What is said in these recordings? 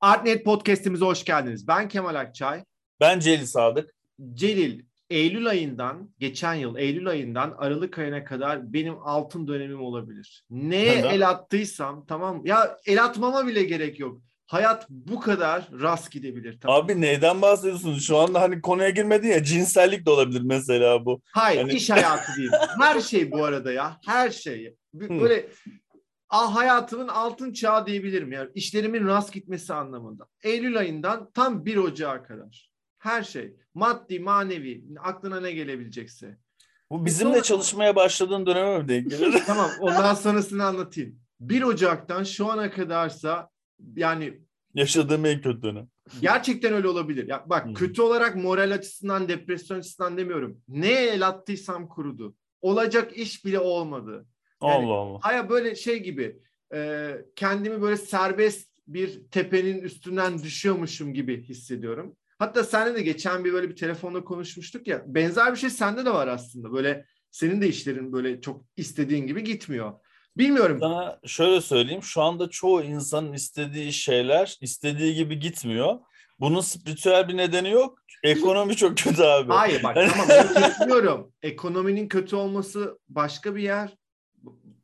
Artnet Podcast'imize hoş geldiniz. Ben Kemal Akçay. Ben Celil Sadık. Celil, Eylül ayından, geçen yıl Eylül ayından Aralık ayına kadar benim altın dönemim olabilir. Neye Neden? el attıysam tamam ya el atmama bile gerek yok. Hayat bu kadar rast gidebilir. Tamam. Abi neyden bahsediyorsun? Şu anda hani konuya girmedin ya cinsellik de olabilir mesela bu. Hayır, Hani- iş hayatı değil. Her şey bu arada ya. Her şey. B- Hı. Ah, hayatımın altın çağı diyebilirim. Yani işlerimin rast gitmesi anlamında. Eylül ayından tam 1 Ocağı kadar. Her şey. Maddi, manevi, aklına ne gelebilecekse. Bu bizimle Sonra- çalışmaya başladığın döneme mi denk gelir? Tamam, ondan sonrasını anlatayım. 1 Ocak'tan şu ana kadarsa yani Yaşadığım en kötü dönem. gerçekten öyle olabilir. Ya bak Hı. kötü olarak moral açısından, depresyon açısından demiyorum. Neye el attıysam kurudu. Olacak iş bile olmadı. Yani- Allah Allah. Haya böyle şey gibi e, kendimi böyle serbest bir tepenin üstünden düşüyormuşum gibi hissediyorum. Hatta seninle de geçen bir böyle bir telefonda konuşmuştuk ya. Benzer bir şey sende de var aslında. Böyle senin de işlerin böyle çok istediğin gibi gitmiyor. Bilmiyorum. Sana şöyle söyleyeyim. Şu anda çoğu insanın istediği şeyler istediği gibi gitmiyor. Bunun spiritüel bir nedeni yok. Ekonomi çok kötü abi. Hayır bak tamam onu kesmiyorum. Ekonominin kötü olması başka bir yer.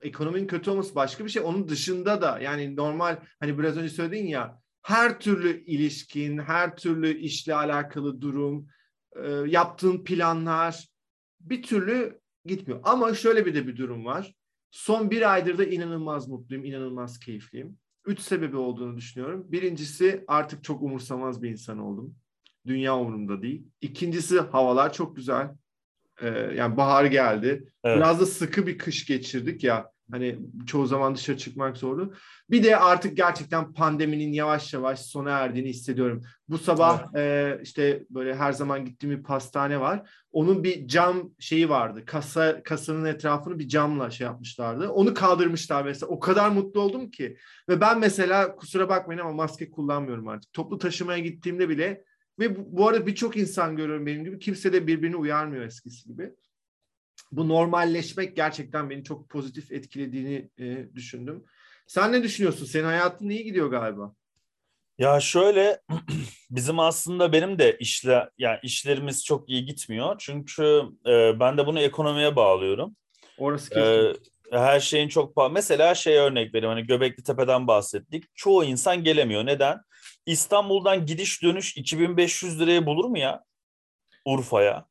Ekonominin kötü olması başka bir şey. Onun dışında da yani normal hani biraz önce söyledin ya her türlü ilişkin, her türlü işle alakalı durum, e, yaptığın planlar bir türlü gitmiyor. Ama şöyle bir de bir durum var. Son bir aydır da inanılmaz mutluyum, inanılmaz keyifliyim. Üç sebebi olduğunu düşünüyorum. Birincisi artık çok umursamaz bir insan oldum. Dünya umurumda değil. İkincisi havalar çok güzel. Ee, yani bahar geldi. Evet. Biraz da sıkı bir kış geçirdik ya. Hani çoğu zaman dışarı çıkmak zordu. Bir de artık gerçekten pandeminin yavaş yavaş sona erdiğini hissediyorum. Bu sabah e, işte böyle her zaman gittiğim bir pastane var. Onun bir cam şeyi vardı. Kasa kasanın etrafını bir camla şey yapmışlardı. Onu kaldırmışlar mesela. O kadar mutlu oldum ki. Ve ben mesela kusura bakmayın ama maske kullanmıyorum artık. Toplu taşımaya gittiğimde bile ve bu, bu arada birçok insan görüyorum benim gibi. Kimse de birbirini uyarmıyor eskisi gibi. Bu normalleşmek gerçekten beni çok pozitif etkilediğini e, düşündüm. Sen ne düşünüyorsun? Senin hayatın iyi gidiyor galiba. Ya şöyle bizim aslında benim de işle yani işlerimiz çok iyi gitmiyor. Çünkü e, ben de bunu ekonomiye bağlıyorum. Orası E, kesin. her şeyin çok pahalı. Mesela şey örnek vereyim hani Göbekli Tepe'den bahsettik. Çoğu insan gelemiyor. Neden? İstanbul'dan gidiş dönüş 2500 liraya bulur mu ya? Urfa'ya.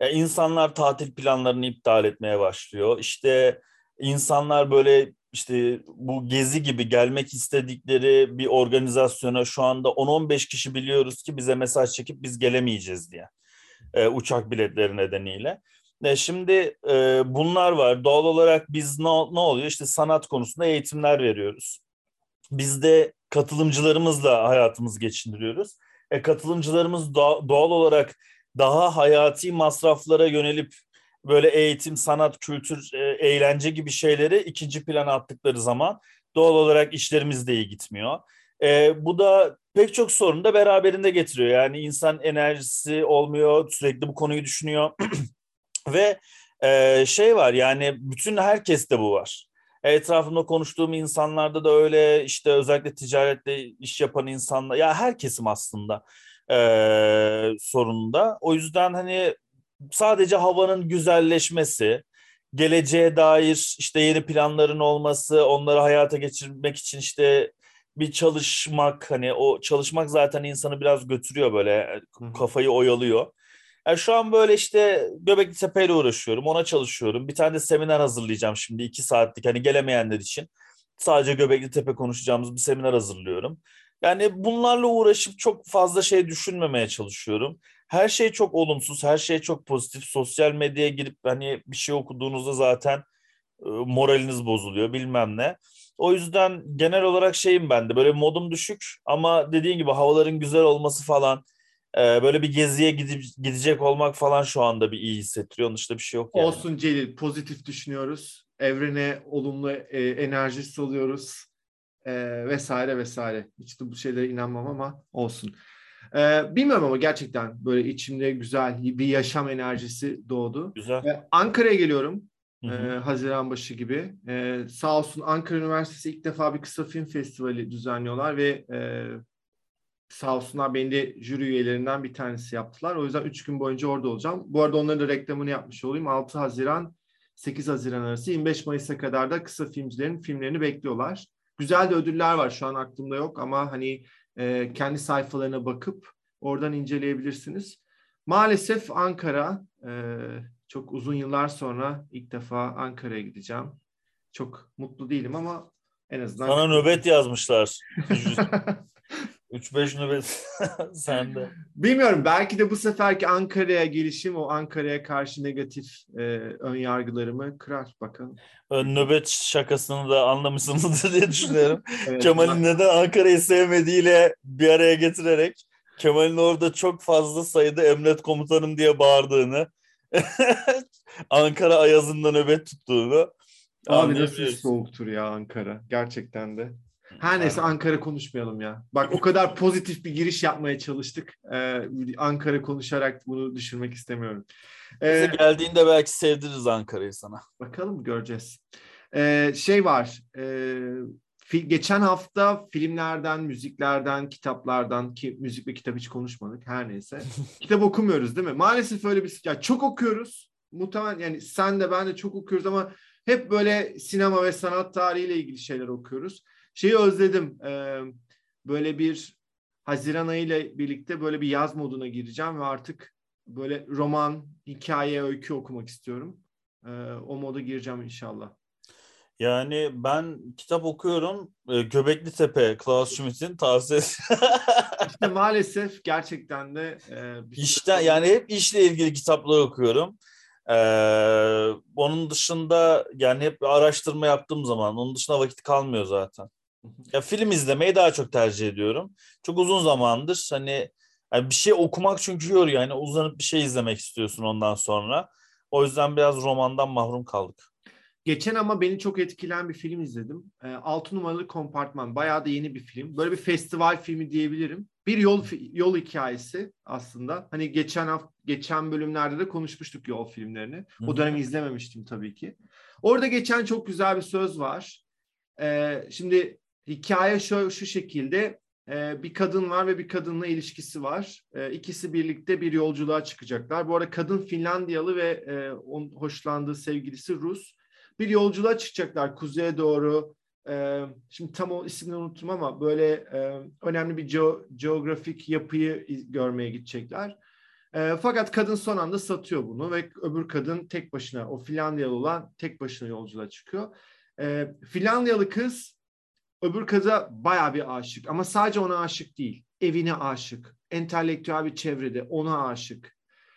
Ya insanlar tatil planlarını iptal etmeye başlıyor. İşte insanlar böyle işte bu gezi gibi gelmek istedikleri bir organizasyona şu anda 10-15 kişi biliyoruz ki bize mesaj çekip biz gelemeyeceğiz diye. E, uçak biletleri nedeniyle. E, şimdi e, bunlar var. Doğal olarak biz ne, ne oluyor? İşte sanat konusunda eğitimler veriyoruz. Biz de katılımcılarımızla hayatımızı geçindiriyoruz. E, katılımcılarımız doğa- doğal olarak daha hayati masraflara yönelip böyle eğitim, sanat, kültür, e, eğlence gibi şeyleri ikinci plana attıkları zaman doğal olarak işlerimiz de iyi gitmiyor. E, bu da pek çok sorunu da beraberinde getiriyor. Yani insan enerjisi olmuyor, sürekli bu konuyu düşünüyor. Ve e, şey var yani bütün herkeste bu var. Etrafımda konuştuğum insanlarda da öyle işte özellikle ticaretle iş yapan insanlar ya her kesim aslında e, sorununda. O yüzden hani sadece havanın güzelleşmesi, geleceğe dair işte yeni planların olması, onları hayata geçirmek için işte bir çalışmak hani o çalışmak zaten insanı biraz götürüyor böyle kafayı oyalıyor. Yani şu an böyle işte Göbekli Tepe'yle uğraşıyorum, ona çalışıyorum. Bir tane de seminer hazırlayacağım şimdi iki saatlik hani gelemeyenler için. Sadece Göbekli Tepe konuşacağımız bir seminer hazırlıyorum. Yani bunlarla uğraşıp çok fazla şey düşünmemeye çalışıyorum. Her şey çok olumsuz, her şey çok pozitif. Sosyal medyaya girip hani bir şey okuduğunuzda zaten moraliniz bozuluyor bilmem ne. O yüzden genel olarak şeyim ben de böyle modum düşük ama dediğin gibi havaların güzel olması falan böyle bir geziye gidip gidecek olmak falan şu anda bir iyi hissettiriyor. Onun dışında bir şey yok yani. Olsun Celil. Pozitif düşünüyoruz. Evrene olumlu enerji salıyoruz. E, vesaire vesaire. Hiç de bu şeylere inanmam ama olsun. E, bilmiyorum ama gerçekten böyle içimde güzel bir yaşam enerjisi doğdu. Güzel. E, Ankara'ya geliyorum. Hı hı. e, Haziran başı gibi. E, sağ olsun Ankara Üniversitesi ilk defa bir kısa film festivali düzenliyorlar ve e, sağ olsunlar beni de jüri üyelerinden bir tanesi yaptılar. O yüzden 3 gün boyunca orada olacağım. Bu arada onların da reklamını yapmış olayım. 6 Haziran 8 Haziran arası 25 Mayıs'a kadar da kısa filmcilerin filmlerini bekliyorlar. Güzel de ödüller var şu an aklımda yok ama hani e, kendi sayfalarına bakıp oradan inceleyebilirsiniz. Maalesef Ankara e, çok uzun yıllar sonra ilk defa Ankara'ya gideceğim. Çok mutlu değilim ama en azından... Sana nöbet yazmışlar. 3-5 nöbet sende. Bilmiyorum belki de bu seferki Ankara'ya gelişim o Ankara'ya karşı negatif e, ön yargılarımı kırar bakalım. Ön nöbet şakasını da anlamışsınızdır diye düşünüyorum. Evet, Kemal'in neden Ankara'yı sevmediğiyle bir araya getirerek Kemal'in orada çok fazla sayıda emret komutanım diye bağırdığını Ankara ayazında nöbet tuttuğunu Abi nasıl soğuktur ya Ankara gerçekten de. Her neyse Ankara konuşmayalım ya. Bak o kadar pozitif bir giriş yapmaya çalıştık. Ee, Ankara konuşarak bunu düşürmek istemiyorum. Ee, Bize geldiğinde belki sevdiririz Ankara'yı sana. Bakalım göreceğiz. Ee, şey var. E, geçen hafta filmlerden, müziklerden, kitaplardan ki müzik ve kitap hiç konuşmadık her neyse. kitap okumuyoruz değil mi? Maalesef öyle bir ya çok okuyoruz. Muhtemelen yani sen de ben de çok okuyoruz ama hep böyle sinema ve sanat tarihiyle ilgili şeyler okuyoruz şeyi özledim. E, böyle bir Haziran ayı ile birlikte böyle bir yaz moduna gireceğim ve artık böyle roman, hikaye, öykü okumak istiyorum. E, o moda gireceğim inşallah. Yani ben kitap okuyorum. Göbekli Tepe, Klaus Schmidt'in tavsiye İşte maalesef gerçekten de e, bir işte yani hep işle ilgili kitaplar okuyorum. Ee, onun dışında yani hep araştırma yaptığım zaman onun dışında vakit kalmıyor zaten. Ya film izlemeyi daha çok tercih ediyorum. Çok uzun zamandır hani yani bir şey okumak çünkü yoruyor. Yani uzanıp bir şey izlemek istiyorsun ondan sonra. O yüzden biraz romandan mahrum kaldık. Geçen ama beni çok etkilen bir film izledim. E, Altı numaralı kompartman. Bayağı da yeni bir film. Böyle bir festival filmi diyebilirim. Bir yol yol hikayesi aslında. Hani geçen hafta geçen bölümlerde de konuşmuştuk yol filmlerini. O dönem izlememiştim tabii ki. Orada geçen çok güzel bir söz var. E, şimdi Hikaye şu, şu şekilde e, bir kadın var ve bir kadınla ilişkisi var. E, ikisi birlikte bir yolculuğa çıkacaklar. Bu arada kadın Finlandiyalı ve e, onun hoşlandığı sevgilisi Rus. Bir yolculuğa çıkacaklar kuzeye doğru. E, şimdi tam o ismini unuttum ama böyle e, önemli bir geo, geografik yapıyı görmeye gidecekler. E, fakat kadın son anda satıyor bunu ve öbür kadın tek başına, o Finlandiyalı olan tek başına yolculuğa çıkıyor. E, Finlandiyalı kız Öbür kıza baya bir aşık ama sadece ona aşık değil. Evine aşık. Entelektüel bir çevrede ona aşık.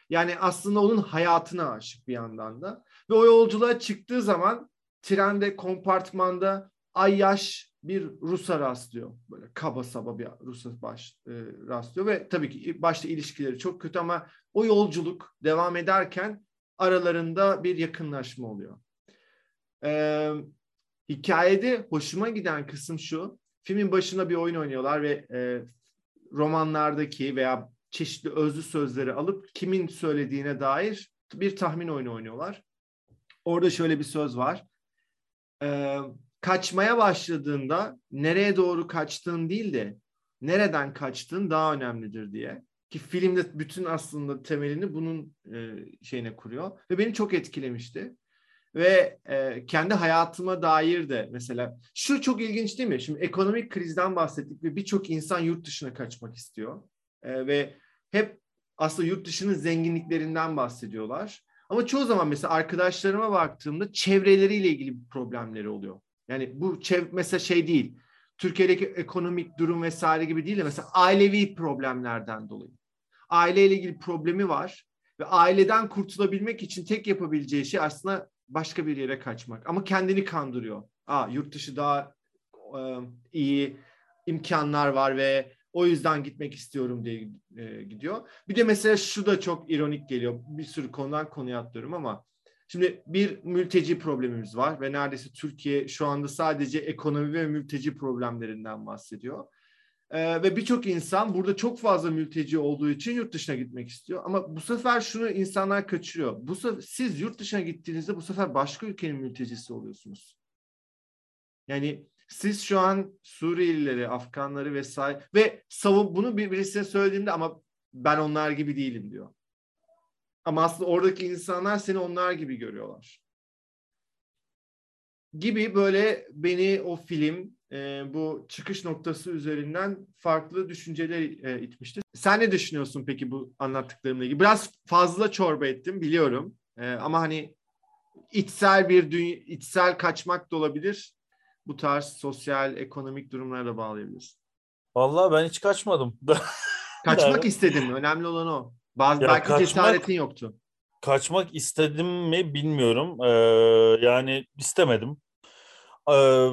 Yani aslında onun hayatına aşık bir yandan da. Ve o yolculuğa çıktığı zaman trende, kompartmanda ay yaş bir Rus'a rastlıyor. Böyle kaba saba bir Rus'a baş, e, rastlıyor ve tabii ki başta ilişkileri çok kötü ama o yolculuk devam ederken aralarında bir yakınlaşma oluyor. Ee, Hikayede hoşuma giden kısım şu. Filmin başında bir oyun oynuyorlar ve e, romanlardaki veya çeşitli özlü sözleri alıp kimin söylediğine dair bir tahmin oyunu oynuyorlar. Orada şöyle bir söz var. E, kaçmaya başladığında nereye doğru kaçtığın değil de nereden kaçtığın daha önemlidir diye. Ki filmde bütün aslında temelini bunun e, şeyine kuruyor. Ve beni çok etkilemişti ve e, kendi hayatıma dair de mesela şu çok ilginç değil mi? Şimdi ekonomik krizden bahsettik ve birçok insan yurt dışına kaçmak istiyor e, ve hep aslında yurt dışının zenginliklerinden bahsediyorlar. Ama çoğu zaman mesela arkadaşlarıma baktığımda çevreleriyle ilgili problemleri oluyor. Yani bu çev mesela şey değil. Türkiye'deki ekonomik durum vesaire gibi değil de mesela ailevi problemlerden dolayı. Aileyle ilgili problemi var ve aileden kurtulabilmek için tek yapabileceği şey aslında başka bir yere kaçmak. Ama kendini kandırıyor. Aa, yurt dışı daha e, iyi imkanlar var ve o yüzden gitmek istiyorum diye e, gidiyor. Bir de mesela şu da çok ironik geliyor. Bir sürü konudan konuya atlıyorum ama şimdi bir mülteci problemimiz var ve neredeyse Türkiye şu anda sadece ekonomi ve mülteci problemlerinden bahsediyor. Ee, ve birçok insan burada çok fazla mülteci olduğu için yurt dışına gitmek istiyor. Ama bu sefer şunu insanlar kaçırıyor. Bu sefer, siz yurt dışına gittiğinizde bu sefer başka ülkenin mültecisi oluyorsunuz. Yani Siz şu an Suriyelileri, Afganları vesaire ve savun bunu bir birisine söylediğimde ama ben onlar gibi değilim diyor. Ama aslında oradaki insanlar seni onlar gibi görüyorlar. Gibi böyle beni o film e, bu çıkış noktası üzerinden farklı düşünceler e, itmişti. Sen ne düşünüyorsun peki bu anlattıklarımla ilgili? Biraz fazla çorba ettim biliyorum. E, ama hani içsel bir dünya, içsel kaçmak da olabilir. Bu tarz sosyal, ekonomik durumlara da bağlayabiliriz. Vallahi ben hiç kaçmadım. kaçmak istedim. Önemli olan o. Bazı ya belki kaçmak, cesaretin yoktu. Kaçmak istedim mi bilmiyorum. Ee, yani istemedim.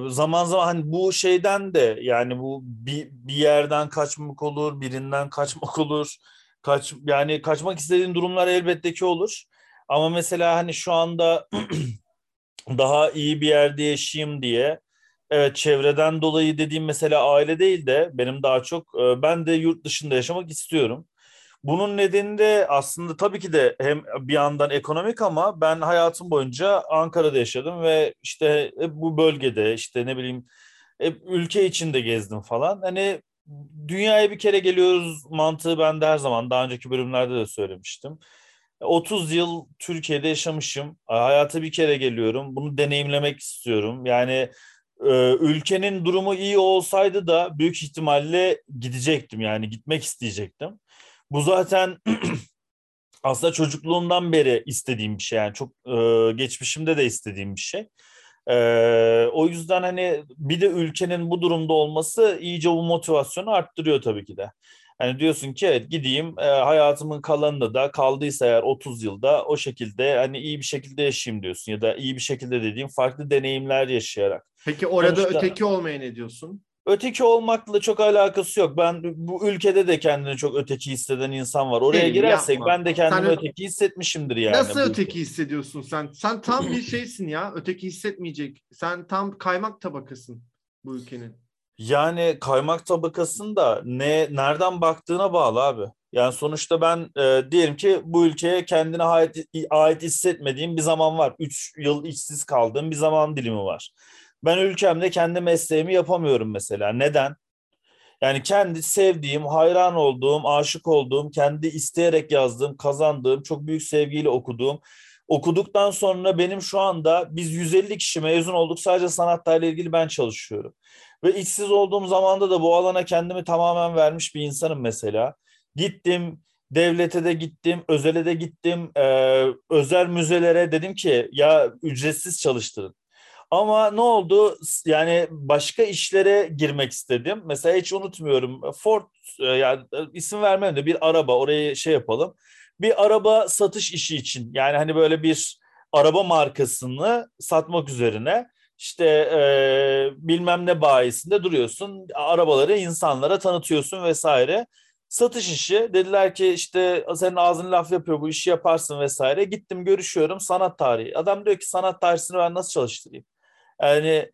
Zaman zaman hani bu şeyden de yani bu bir, bir yerden kaçmak olur, birinden kaçmak olur. Kaç yani kaçmak istediğin durumlar elbette ki olur. Ama mesela hani şu anda daha iyi bir yerde yaşayayım diye evet çevreden dolayı dediğim mesela aile değil de benim daha çok ben de yurt dışında yaşamak istiyorum. Bunun nedeni de aslında tabii ki de hem bir yandan ekonomik ama ben hayatım boyunca Ankara'da yaşadım ve işte bu bölgede işte ne bileyim hep ülke içinde gezdim falan. Hani dünyaya bir kere geliyoruz mantığı ben de her zaman daha önceki bölümlerde de söylemiştim. 30 yıl Türkiye'de yaşamışım. Hayata bir kere geliyorum. Bunu deneyimlemek istiyorum. Yani e, ülkenin durumu iyi olsaydı da büyük ihtimalle gidecektim. Yani gitmek isteyecektim. Bu zaten aslında çocukluğumdan beri istediğim bir şey. Yani çok e, geçmişimde de istediğim bir şey. E, o yüzden hani bir de ülkenin bu durumda olması iyice bu motivasyonu arttırıyor tabii ki de. Hani diyorsun ki evet gideyim e, hayatımın kalanında da kaldıysa eğer 30 yılda o şekilde hani iyi bir şekilde yaşayayım diyorsun ya da iyi bir şekilde dediğim farklı deneyimler yaşayarak. Peki orada Sonuçta, öteki olmaya ne diyorsun? Öteki olmakla çok alakası yok. Ben bu ülkede de kendini çok öteki hisseden insan var. Oraya Değil, girersek yapma. ben de kendimi sen öteki hissetmişimdir yani. Nasıl öteki hissediyorsun sen? Sen tam bir şeysin ya. Öteki hissetmeyecek. Sen tam kaymak tabakasın bu ülkenin. Yani kaymak tabakasında ne nereden baktığına bağlı abi. Yani sonuçta ben e, diyelim ki bu ülkeye kendine ait, ait hissetmediğim bir zaman var. Üç yıl işsiz kaldığım bir zaman dilimi var. Ben ülkemde kendi mesleğimi yapamıyorum mesela. Neden? Yani kendi sevdiğim, hayran olduğum, aşık olduğum, kendi isteyerek yazdığım, kazandığım, çok büyük sevgiyle okuduğum, okuduktan sonra benim şu anda biz 150 kişi mezun olduk. Sadece sanatlarla ilgili ben çalışıyorum. Ve işsiz olduğum zamanda da bu alana kendimi tamamen vermiş bir insanım mesela. Gittim, devlete de gittim, özele de gittim, e, özel müzelere dedim ki ya ücretsiz çalıştırın. Ama ne oldu? Yani başka işlere girmek istedim. Mesela hiç unutmuyorum. Ford e, yani e, isim vermem de bir araba orayı şey yapalım. Bir araba satış işi için yani hani böyle bir araba markasını satmak üzerine işte e, bilmem ne bayisinde duruyorsun. Arabaları insanlara tanıtıyorsun vesaire. Satış işi dediler ki işte senin ağzın laf yapıyor bu işi yaparsın vesaire. Gittim görüşüyorum sanat tarihi. Adam diyor ki sanat tarihisini ben nasıl çalıştırayım? Yani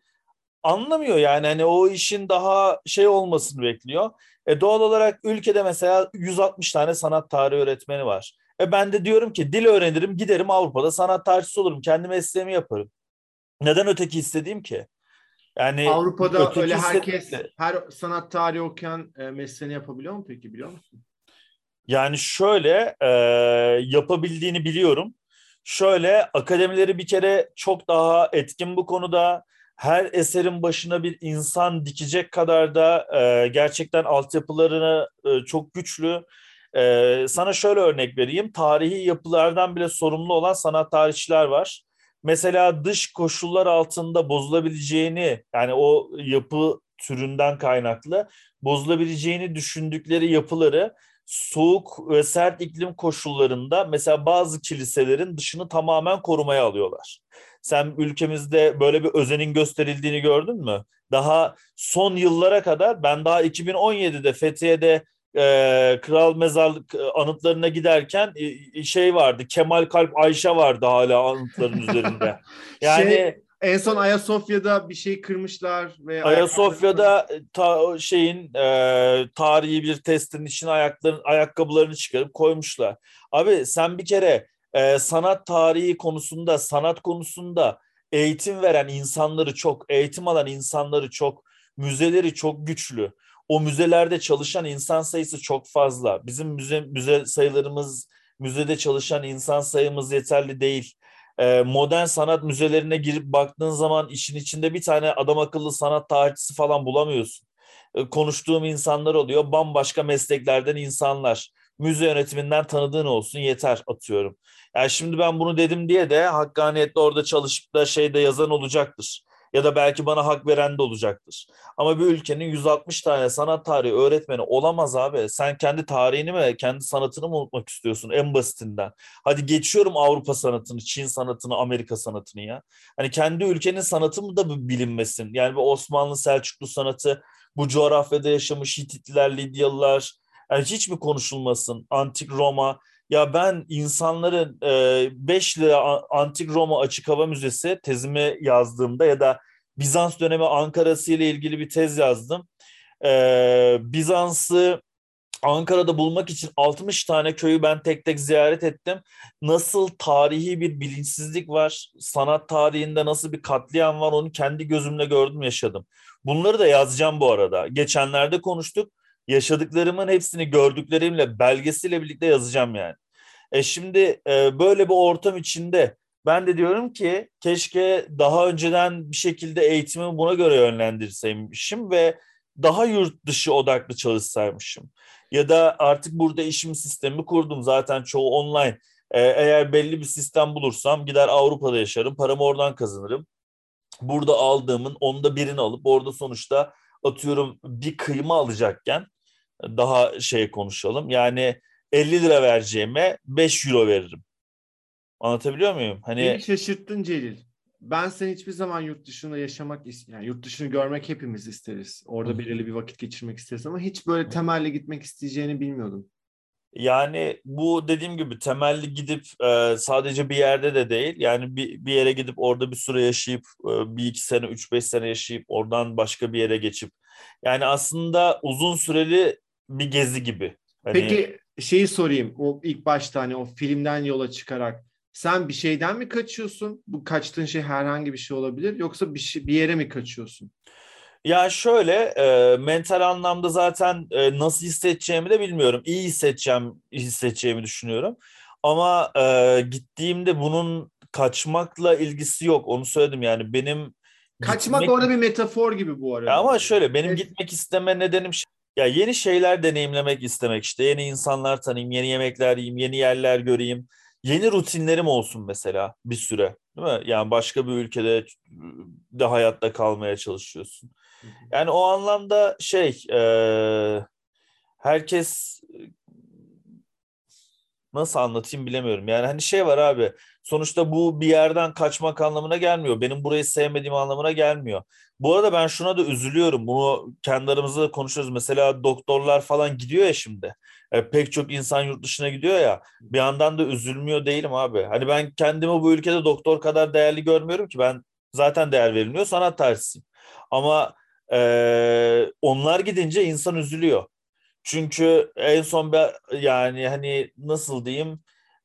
anlamıyor yani hani o işin daha şey olmasını bekliyor. E doğal olarak ülkede mesela 160 tane sanat tarihi öğretmeni var. E ben de diyorum ki dil öğrenirim giderim Avrupa'da sanat tarihçisi olurum. Kendi mesleğimi yaparım. Neden öteki istediğim ki? Yani Avrupa'da öyle herkes her sanat tarihi okuyan e, mesleğini yapabiliyor mu peki biliyor musun? Yani şöyle e, yapabildiğini biliyorum. Şöyle akademileri bir kere çok daha etkin bu konuda. Her eserin başına bir insan dikecek kadar da e, gerçekten altyapılarını e, çok güçlü. E, sana şöyle örnek vereyim. Tarihi yapılardan bile sorumlu olan sanat tarihçiler var. Mesela dış koşullar altında bozulabileceğini yani o yapı türünden kaynaklı bozulabileceğini düşündükleri yapıları soğuk ve sert iklim koşullarında mesela bazı kiliselerin dışını tamamen korumaya alıyorlar. Sen ülkemizde böyle bir özenin gösterildiğini gördün mü? Daha son yıllara kadar ben daha 2017'de Fethiye'de e, kral mezarlık anıtlarına giderken e, şey vardı Kemal Kalp Ayşe vardı hala anıtların üzerinde. Yani şey, en son Ayasofya'da bir şey kırmışlar ve Ayasofya'da ta, şeyin e, tarihi bir testin için ayakların ayakkabılarını çıkarıp koymuşlar. Abi sen bir kere e, sanat tarihi konusunda, sanat konusunda eğitim veren insanları çok, eğitim alan insanları çok, müzeleri çok güçlü. O müzelerde çalışan insan sayısı çok fazla. Bizim müze, müze sayılarımız, müzede çalışan insan sayımız yeterli değil. Ee, modern sanat müzelerine girip baktığın zaman işin içinde bir tane adam akıllı sanat tarihçisi falan bulamıyorsun. Ee, konuştuğum insanlar oluyor, bambaşka mesleklerden insanlar. Müze yönetiminden tanıdığın olsun yeter atıyorum. Yani şimdi ben bunu dedim diye de hakkaniyetle orada çalışıp da şeyde yazan olacaktır ya da belki bana hak veren de olacaktır. Ama bir ülkenin 160 tane sanat tarihi öğretmeni olamaz abi. Sen kendi tarihini mi, kendi sanatını mı unutmak istiyorsun en basitinden? Hadi geçiyorum Avrupa sanatını, Çin sanatını, Amerika sanatını ya. Hani kendi ülkenin sanatı mı da bilinmesin? Yani bu Osmanlı, Selçuklu sanatı, bu coğrafyada yaşamış Hititliler, Lidyalılar, yani hiç mi konuşulmasın? Antik Roma, ya ben insanların 5 e, lira Antik Roma Açık Hava Müzesi tezimi yazdığımda ya da Bizans dönemi Ankara'sı ile ilgili bir tez yazdım. E, Bizans'ı Ankara'da bulmak için 60 tane köyü ben tek tek ziyaret ettim. Nasıl tarihi bir bilinçsizlik var, sanat tarihinde nasıl bir katliam var onu kendi gözümle gördüm, yaşadım. Bunları da yazacağım bu arada. Geçenlerde konuştuk yaşadıklarımın hepsini gördüklerimle belgesiyle birlikte yazacağım yani. E şimdi e, böyle bir ortam içinde ben de diyorum ki keşke daha önceden bir şekilde eğitimi buna göre yönlendirseymişim ve daha yurt dışı odaklı çalışsaymışım. Ya da artık burada işim sistemi kurdum zaten çoğu online. Ee, eğer belli bir sistem bulursam gider Avrupa'da yaşarım, paramı oradan kazanırım. Burada aldığımın onda birini alıp orada sonuçta atıyorum bir kıyma alacakken daha şey konuşalım. Yani 50 lira vereceğime 5 euro veririm. Anlatabiliyor muyum? Hani Beni şaşırttın Celil. Ben sen hiçbir zaman yurt dışında yaşamak yani yurt dışını görmek hepimiz isteriz. Orada belirli bir vakit geçirmek isteriz ama hiç böyle temelli gitmek isteyeceğini bilmiyordum. Yani bu dediğim gibi temelli gidip e, sadece bir yerde de değil. Yani bir, bir yere gidip orada bir süre yaşayıp e, bir iki sene, üç beş sene yaşayıp oradan başka bir yere geçip. Yani aslında uzun süreli bir gezi gibi. Hani... Peki şeyi sorayım. O ilk başta hani o filmden yola çıkarak sen bir şeyden mi kaçıyorsun? Bu kaçtığın şey herhangi bir şey olabilir yoksa bir şey, bir yere mi kaçıyorsun? Ya şöyle e, mental anlamda zaten e, nasıl hissedeceğimi de bilmiyorum. İyi hissedeceğim, hissedeceğimi düşünüyorum. Ama e, gittiğimde bunun kaçmakla ilgisi yok. Onu söyledim yani benim Kaçmak gitmek... orada bir metafor gibi bu arada. Ya ama şöyle benim evet. gitmek isteme nedenim ya yeni şeyler deneyimlemek istemek işte yeni insanlar tanıyayım, yeni yemekler yiyeyim, yeni yerler göreyim. Yeni rutinlerim olsun mesela bir süre. Değil mi? Yani başka bir ülkede de hayatta kalmaya çalışıyorsun. Yani o anlamda şey e, herkes nasıl anlatayım bilemiyorum. Yani hani şey var abi sonuçta bu bir yerden kaçmak anlamına gelmiyor. Benim burayı sevmediğim anlamına gelmiyor. Bu arada ben şuna da üzülüyorum. Bunu kendi aramızda da konuşuyoruz. Mesela doktorlar falan gidiyor ya şimdi. E, pek çok insan yurt dışına gidiyor ya. Bir yandan da üzülmüyor değilim abi. Hani ben kendimi bu ülkede doktor kadar değerli görmüyorum ki. Ben zaten değer verilmiyor sanat tarihçisiyim. Ama e, onlar gidince insan üzülüyor. Çünkü en son bir yani hani nasıl diyeyim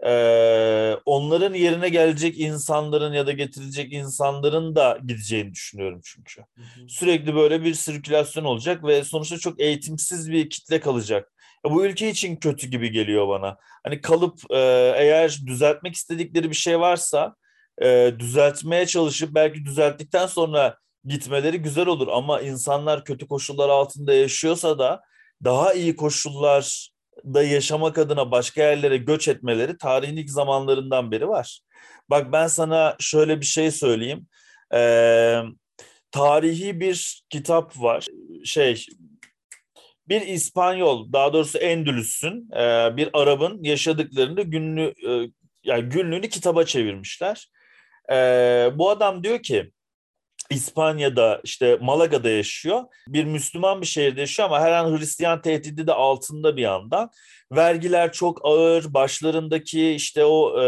e, onların yerine gelecek insanların ya da getirilecek insanların da gideceğini düşünüyorum çünkü. Hı hı. Sürekli böyle bir sirkülasyon olacak ve sonuçta çok eğitimsiz bir kitle kalacak. Ya bu ülke için kötü gibi geliyor bana. Hani kalıp e, eğer düzeltmek istedikleri bir şey varsa e, düzeltmeye çalışıp belki düzelttikten sonra gitmeleri güzel olur ama insanlar kötü koşullar altında yaşıyorsa da daha iyi koşullarda yaşamak adına başka yerlere göç etmeleri tarihin ilk zamanlarından beri var. Bak ben sana şöyle bir şey söyleyeyim. Ee, tarihi bir kitap var. Şey bir İspanyol daha doğrusu Endülüs'ün bir Arap'ın yaşadıklarını günlü yani günlüğünü kitaba çevirmişler. Bu adam diyor ki İspanya'da işte Malaga'da yaşıyor. Bir Müslüman bir şehirde yaşıyor ama her an Hristiyan tehdidi de altında bir yandan. Vergiler çok ağır. Başlarındaki işte o e,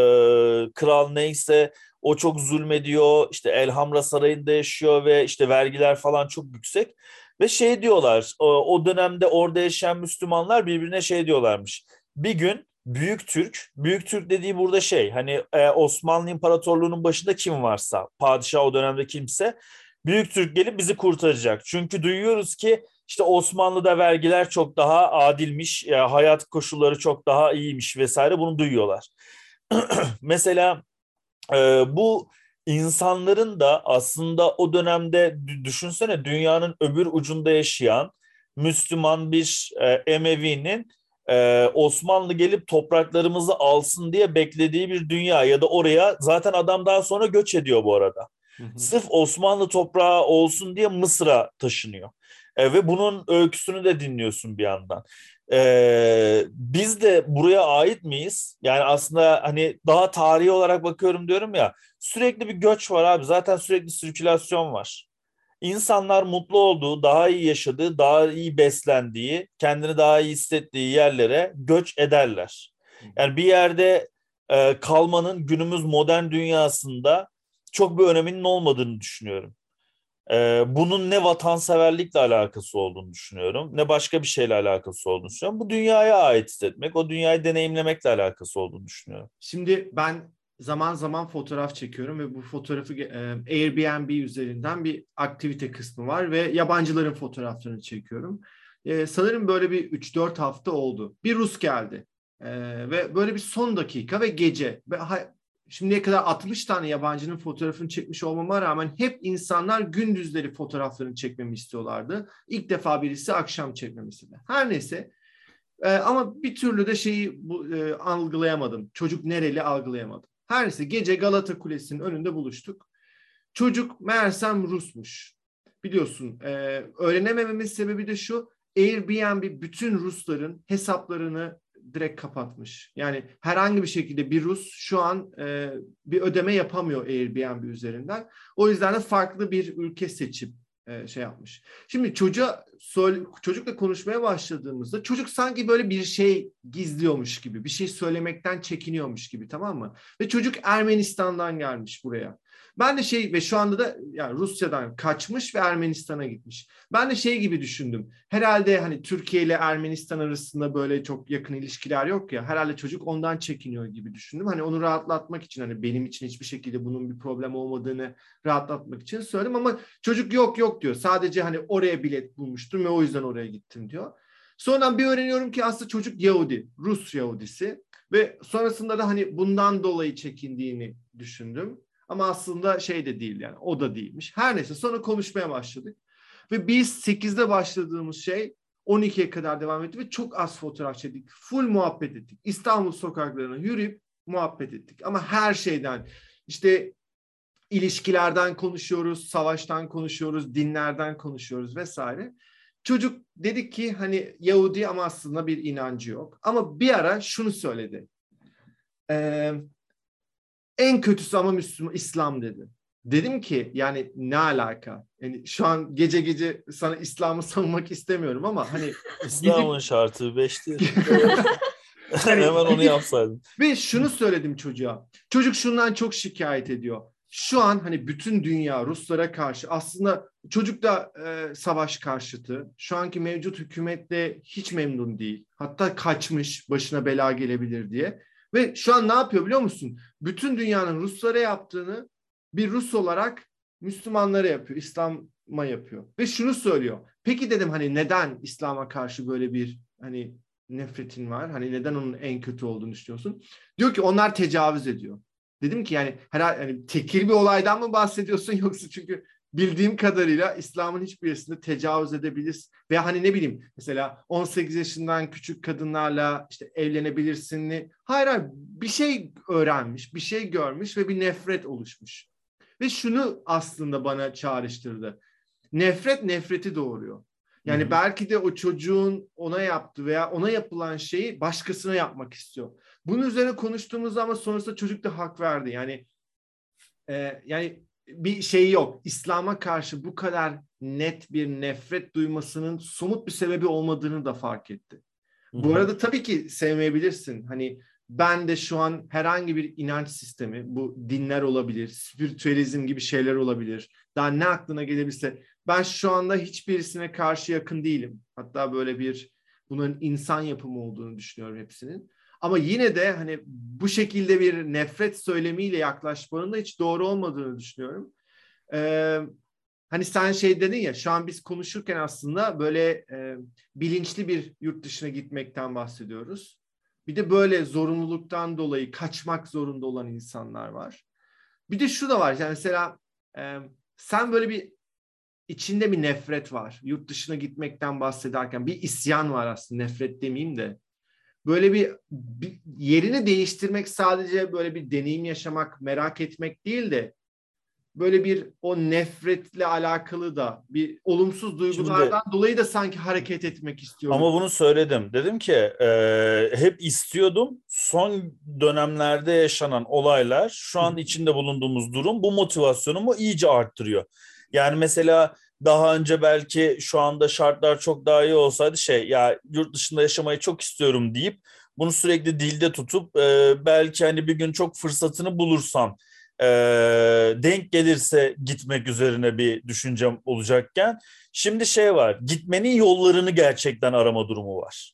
kral neyse o çok zulmediyor. İşte Elhamra Sarayı'nda yaşıyor ve işte vergiler falan çok yüksek. Ve şey diyorlar o, dönemde orada yaşayan Müslümanlar birbirine şey diyorlarmış. Bir gün Büyük Türk, Büyük Türk dediği burada şey hani e, Osmanlı İmparatorluğu'nun başında kim varsa, padişah o dönemde kimse Büyük Türk gelip bizi kurtaracak. Çünkü duyuyoruz ki işte Osmanlı'da vergiler çok daha adilmiş, e, hayat koşulları çok daha iyiymiş vesaire bunu duyuyorlar. Mesela e, bu insanların da aslında o dönemde düşünsene dünyanın öbür ucunda yaşayan Müslüman bir e, Emevi'nin e, Osmanlı gelip topraklarımızı alsın diye beklediği bir dünya ya da oraya zaten adam daha sonra göç ediyor bu arada. Hı hı. Sırf Osmanlı toprağı olsun diye Mısır'a taşınıyor. E, ve bunun öyküsünü de dinliyorsun bir yandan. E, biz de buraya ait miyiz? Yani aslında hani daha tarihi olarak bakıyorum diyorum ya sürekli bir göç var abi. Zaten sürekli sirkülasyon var. İnsanlar mutlu olduğu, daha iyi yaşadığı, daha iyi beslendiği, kendini daha iyi hissettiği yerlere göç ederler. Yani bir yerde e, kalmanın günümüz modern dünyasında çok bir öneminin olmadığını düşünüyorum. Ee, bunun ne vatanseverlikle alakası olduğunu düşünüyorum, ne başka bir şeyle alakası olduğunu düşünüyorum. Bu dünyaya ait hissetmek, o dünyayı deneyimlemekle alakası olduğunu düşünüyorum. Şimdi ben zaman zaman fotoğraf çekiyorum ve bu fotoğrafı e, Airbnb üzerinden bir aktivite kısmı var ve yabancıların fotoğraflarını çekiyorum. E, sanırım böyle bir 3-4 hafta oldu. Bir Rus geldi e, ve böyle bir son dakika ve gece ve şimdiye kadar 60 tane yabancının fotoğrafını çekmiş olmama rağmen hep insanlar gündüzleri fotoğraflarını çekmemi istiyorlardı. İlk defa birisi akşam çekmemi istedi. Her neyse e, ama bir türlü de şeyi bu, e, algılayamadım. Çocuk nereli algılayamadım. Her neyse gece Galata Kulesi'nin önünde buluştuk. Çocuk meğersem Rusmuş. Biliyorsun e, öğrenemememin sebebi de şu Airbnb bütün Rusların hesaplarını direkt kapatmış. Yani herhangi bir şekilde bir Rus şu an e, bir ödeme yapamıyor Airbnb üzerinden. O yüzden de farklı bir ülke seçip e, şey yapmış. Şimdi çocuğa çocukla konuşmaya başladığımızda çocuk sanki böyle bir şey gizliyormuş gibi, bir şey söylemekten çekiniyormuş gibi tamam mı? Ve çocuk Ermenistan'dan gelmiş buraya. Ben de şey ve şu anda da yani Rusya'dan kaçmış ve Ermenistan'a gitmiş. Ben de şey gibi düşündüm. Herhalde hani Türkiye ile Ermenistan arasında böyle çok yakın ilişkiler yok ya. Herhalde çocuk ondan çekiniyor gibi düşündüm. Hani onu rahatlatmak için hani benim için hiçbir şekilde bunun bir problem olmadığını rahatlatmak için söyledim ama çocuk yok yok diyor. Sadece hani oraya bilet bulmuştum ve o yüzden oraya gittim diyor. Sonradan bir öğreniyorum ki aslında çocuk Yahudi, Rus Yahudisi ve sonrasında da hani bundan dolayı çekindiğini düşündüm. Ama aslında şey de değil yani o da değilmiş. Her neyse sonra konuşmaya başladık. Ve biz 8'de başladığımız şey 12'ye kadar devam etti ve çok az fotoğraf çektik. Full muhabbet ettik. İstanbul sokaklarına yürüyüp muhabbet ettik. Ama her şeyden işte ilişkilerden konuşuyoruz, savaştan konuşuyoruz, dinlerden konuşuyoruz vesaire. Çocuk dedik ki hani Yahudi ama aslında bir inancı yok. Ama bir ara şunu söyledi. Ee, en kötüsü ama Müslüman İslam dedi. Dedim ki yani ne alaka? Yani şu an gece gece sana İslam'ı savunmak istemiyorum ama hani İslam'ın gidip... şartı beşti. hani, Hemen onu yapsaydım. Ve şunu söyledim çocuğa. Çocuk şundan çok şikayet ediyor. Şu an hani bütün dünya Ruslara karşı aslında çocuk da e, savaş karşıtı. Şu anki mevcut hükümetle hiç memnun değil. Hatta kaçmış başına bela gelebilir diye. Ve şu an ne yapıyor biliyor musun? Bütün dünyanın Ruslara yaptığını bir Rus olarak Müslümanlara yapıyor, İslam'a yapıyor. Ve şunu söylüyor. Peki dedim hani neden İslam'a karşı böyle bir hani nefretin var? Hani neden onun en kötü olduğunu düşünüyorsun? Diyor ki onlar tecavüz ediyor. Dedim ki yani herhalde hani tekil bir olaydan mı bahsediyorsun yoksa çünkü bildiğim kadarıyla İslam'ın hiçbirisinde tecavüz edebilir ve hani ne bileyim mesela 18 yaşından küçük kadınlarla işte evlenebilirsin. Hayır hayır bir şey öğrenmiş, bir şey görmüş ve bir nefret oluşmuş. Ve şunu aslında bana çağrıştırdı. Nefret nefreti doğuruyor. Yani hmm. belki de o çocuğun ona yaptığı veya ona yapılan şeyi başkasına yapmak istiyor. Bunun üzerine konuştuğumuz zaman sonrasında çocuk da hak verdi. Yani e, yani bir şey yok. İslam'a karşı bu kadar net bir nefret duymasının somut bir sebebi olmadığını da fark etti. Hı-hı. Bu arada tabii ki sevmeyebilirsin. Hani ben de şu an herhangi bir inanç sistemi, bu dinler olabilir, spiritüalizm gibi şeyler olabilir. Daha ne aklına gelebilirse ben şu anda hiçbirisine karşı yakın değilim. Hatta böyle bir bunların insan yapımı olduğunu düşünüyorum hepsinin. Ama yine de hani bu şekilde bir nefret söylemiyle yaklaşmanın da hiç doğru olmadığını düşünüyorum. Ee, hani sen şey dedin ya şu an biz konuşurken aslında böyle e, bilinçli bir yurt dışına gitmekten bahsediyoruz. Bir de böyle zorunluluktan dolayı kaçmak zorunda olan insanlar var. Bir de şu da var yani mesela e, sen böyle bir içinde bir nefret var. Yurt dışına gitmekten bahsederken bir isyan var aslında nefret demeyeyim de. Böyle bir, bir yerini değiştirmek sadece böyle bir deneyim yaşamak, merak etmek değil de böyle bir o nefretle alakalı da bir olumsuz duygulardan Şimdi, dolayı da sanki hareket etmek istiyorum. Ama bunu söyledim. Dedim ki e, hep istiyordum. Son dönemlerde yaşanan olaylar, şu an içinde bulunduğumuz durum bu motivasyonumu iyice arttırıyor. Yani mesela daha önce belki şu anda şartlar çok daha iyi olsaydı şey ya yurt dışında yaşamayı çok istiyorum deyip bunu sürekli dilde tutup e, belki hani bir gün çok fırsatını bulursam e, denk gelirse gitmek üzerine bir düşüncem olacakken şimdi şey var gitmenin yollarını gerçekten arama durumu var.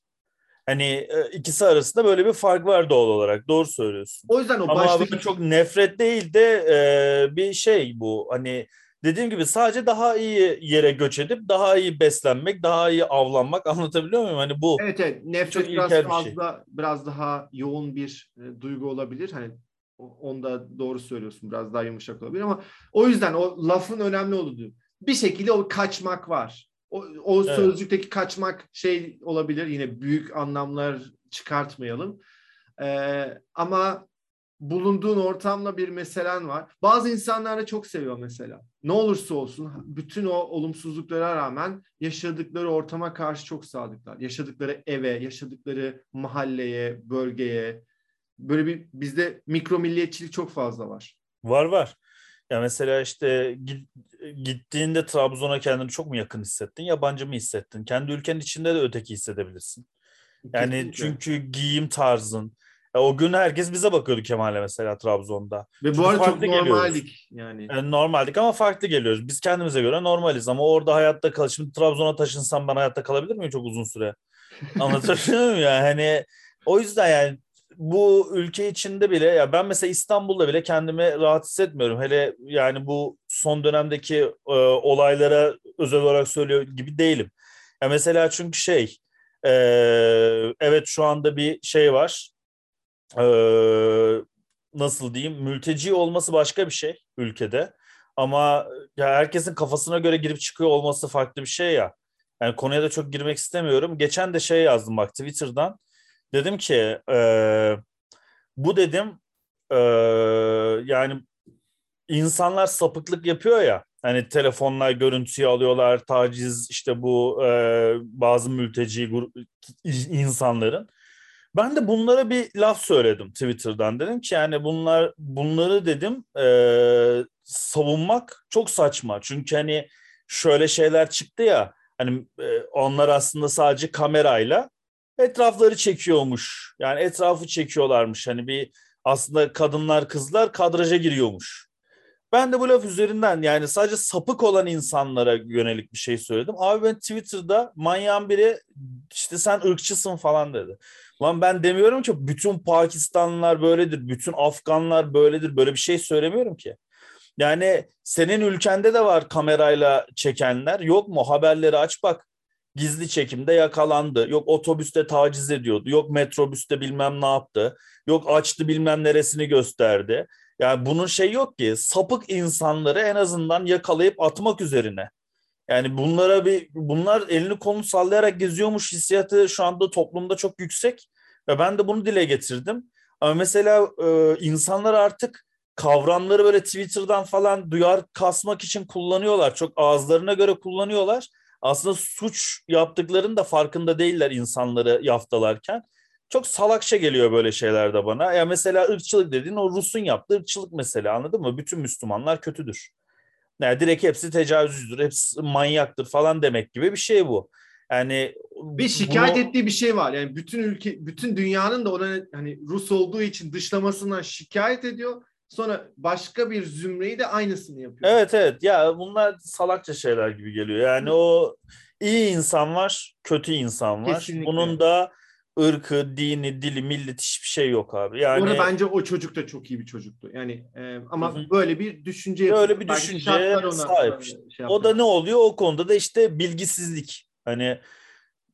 Hani e, ikisi arasında böyle bir fark var doğal olarak. Doğru söylüyorsun. O yüzden o Ama baştaki... çok nefret değil de e, bir şey bu. Hani dediğim gibi sadece daha iyi yere göç edip daha iyi beslenmek, daha iyi avlanmak anlatabiliyor muyum? Hani bu Evet evet. Nefret biraz şey. fazla şey. biraz daha yoğun bir e, duygu olabilir. Hani onda doğru söylüyorsun. Biraz daha yumuşak olabilir ama o yüzden o lafın önemli olduğu bir şekilde o kaçmak var. O, o evet. sözcükteki kaçmak şey olabilir. Yine büyük anlamlar çıkartmayalım. Ee, ama bulunduğun ortamla bir meselen var. Bazı insanlar da çok seviyor mesela. Ne olursa olsun bütün o olumsuzluklara rağmen yaşadıkları ortama karşı çok sadıklar. Yaşadıkları eve, yaşadıkları mahalleye, bölgeye. Böyle bir bizde mikro milliyetçilik çok fazla var. Var var. Ya mesela işte gittiğinde Trabzon'a kendini çok mu yakın hissettin, yabancı mı hissettin? Kendi ülkenin içinde de öteki hissedebilirsin. Yani Kesinlikle. çünkü giyim tarzın, ya o gün herkes bize bakıyordu Kemal'le mesela Trabzon'da. Ve Çünkü bu arada çok normaldik yani. yani. Normaldik ama farklı geliyoruz. Biz kendimize göre normaliz ama orada hayatta kal. Şimdi Trabzon'a taşınsam ben hayatta kalabilir miyim çok uzun süre? Anlatabiliyor muyum ya? Hani o yüzden yani bu ülke içinde bile ya ben mesela İstanbul'da bile kendimi rahat hissetmiyorum. Hele yani bu son dönemdeki e, olaylara özel olarak söylüyor gibi değilim. Ya mesela çünkü şey e, evet şu anda bir şey var e, nasıl diyeyim mülteci olması başka bir şey ülkede. Ama ya herkesin kafasına göre girip çıkıyor olması farklı bir şey ya. Yani konuya da çok girmek istemiyorum. Geçen de şey yazdım bak Twitter'dan. Dedim ki e, bu dedim e, yani insanlar sapıklık yapıyor ya. Hani telefonlar görüntüyü alıyorlar, taciz işte bu e, bazı mülteci insanların. Ben de bunlara bir laf söyledim Twitter'dan. Dedim ki yani bunlar bunları dedim e, savunmak çok saçma. Çünkü hani şöyle şeyler çıktı ya hani e, onlar aslında sadece kamerayla etrafları çekiyormuş. Yani etrafı çekiyorlarmış. Hani bir aslında kadınlar kızlar kadraja giriyormuş. Ben de bu laf üzerinden yani sadece sapık olan insanlara yönelik bir şey söyledim. Abi ben Twitter'da manyağın biri işte sen ırkçısın falan dedi. Lan ben demiyorum ki bütün Pakistanlılar böyledir, bütün Afganlar böyledir. Böyle bir şey söylemiyorum ki. Yani senin ülkende de var kamerayla çekenler. Yok mu? Haberleri aç bak. Gizli çekimde yakalandı. Yok otobüste taciz ediyordu. Yok metrobüste bilmem ne yaptı. Yok açtı bilmem neresini gösterdi. Yani bunun şey yok ki sapık insanları en azından yakalayıp atmak üzerine. Yani bunlara bir bunlar elini kolunu sallayarak geziyormuş hissiyatı şu anda toplumda çok yüksek ve ben de bunu dile getirdim. Ama mesela e, insanlar artık kavramları böyle Twitter'dan falan duyar kasmak için kullanıyorlar. Çok ağızlarına göre kullanıyorlar. Aslında suç yaptıklarının da farkında değiller insanları yaftalarken. Çok salakça geliyor böyle şeyler de bana. Ya mesela ırkçılık dediğin o Rus'un yaptığı ırkçılık mesela anladın mı? Bütün Müslümanlar kötüdür. Yani direkt hepsi tecavüzdür, hepsi manyaktır falan demek gibi bir şey bu. Yani bir şikayet bunu... ettiği bir şey var. Yani bütün ülke, bütün dünyanın da ona hani Rus olduğu için dışlamasından şikayet ediyor. Sonra başka bir zümreyi de aynısını yapıyor. Evet evet. Ya bunlar salakça şeyler gibi geliyor. Yani o iyi insan var, kötü insan var. Kesinlikle. Bunun da ırkı, dini, dili, millet hiçbir şey yok abi. Yani Orada bence o çocuk da çok iyi bir çocuktu. Yani e, ama Hı hı. böyle bir düşünce Öyle bir ona, sahip işte. şey o da ne oluyor? O konuda da işte bilgisizlik. Hani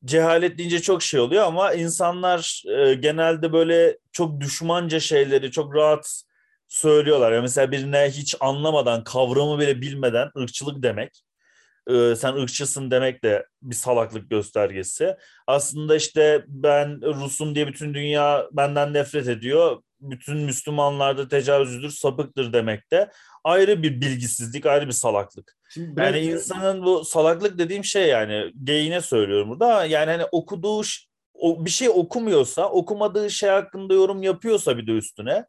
cehalet deyince çok şey oluyor ama insanlar e, genelde böyle çok düşmanca şeyleri çok rahat söylüyorlar. Ya mesela birine hiç anlamadan, kavramı bile bilmeden ırkçılık demek. E, sen ırkçısın demek de bir salaklık göstergesi. Aslında işte ben Rusum diye bütün dünya benden nefret ediyor. Bütün Müslümanlarda tecavüzdür, sapıktır demek de ayrı bir bilgisizlik, ayrı bir salaklık. Şimdi Yani insanın bu salaklık dediğim şey yani geyine söylüyorum burada yani hani okuduğu o, bir şey okumuyorsa, okumadığı şey hakkında yorum yapıyorsa bir de üstüne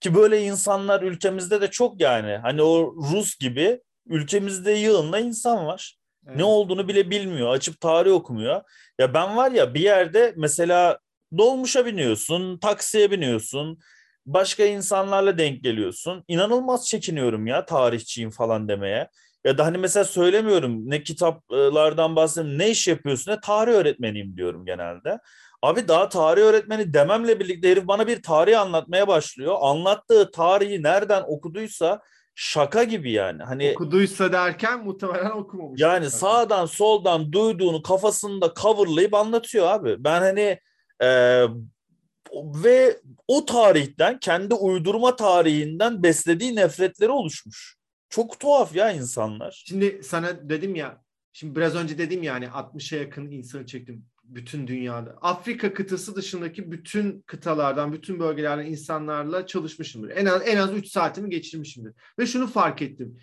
ki böyle insanlar ülkemizde de çok yani hani o Rus gibi ülkemizde yığınla insan var. Evet. Ne olduğunu bile bilmiyor. Açıp tarih okumuyor. Ya ben var ya bir yerde mesela dolmuşa biniyorsun, taksiye biniyorsun. Başka insanlarla denk geliyorsun. İnanılmaz çekiniyorum ya tarihçiyim falan demeye. Ya da hani mesela söylemiyorum ne kitaplardan bahsediyorum ne iş yapıyorsun ne tarih öğretmeniyim diyorum genelde. Abi daha tarih öğretmeni dememle birlikte herif bana bir tarih anlatmaya başlıyor. Anlattığı tarihi nereden okuduysa şaka gibi yani. Hani okuduysa derken muhtemelen okumamış. yani sağdan soldan duyduğunu kafasında coverlayıp anlatıyor abi. Ben hani e, ve o tarihten kendi uydurma tarihinden beslediği nefretleri oluşmuş. Çok tuhaf ya insanlar. Şimdi sana dedim ya, şimdi biraz önce dedim yani 60'a yakın insanı çektim bütün dünyada. Afrika kıtası dışındaki bütün kıtalardan, bütün bölgelerden insanlarla çalışmışımdır. En az en az 3 saatimi geçirmişimdir. Ve şunu fark ettim.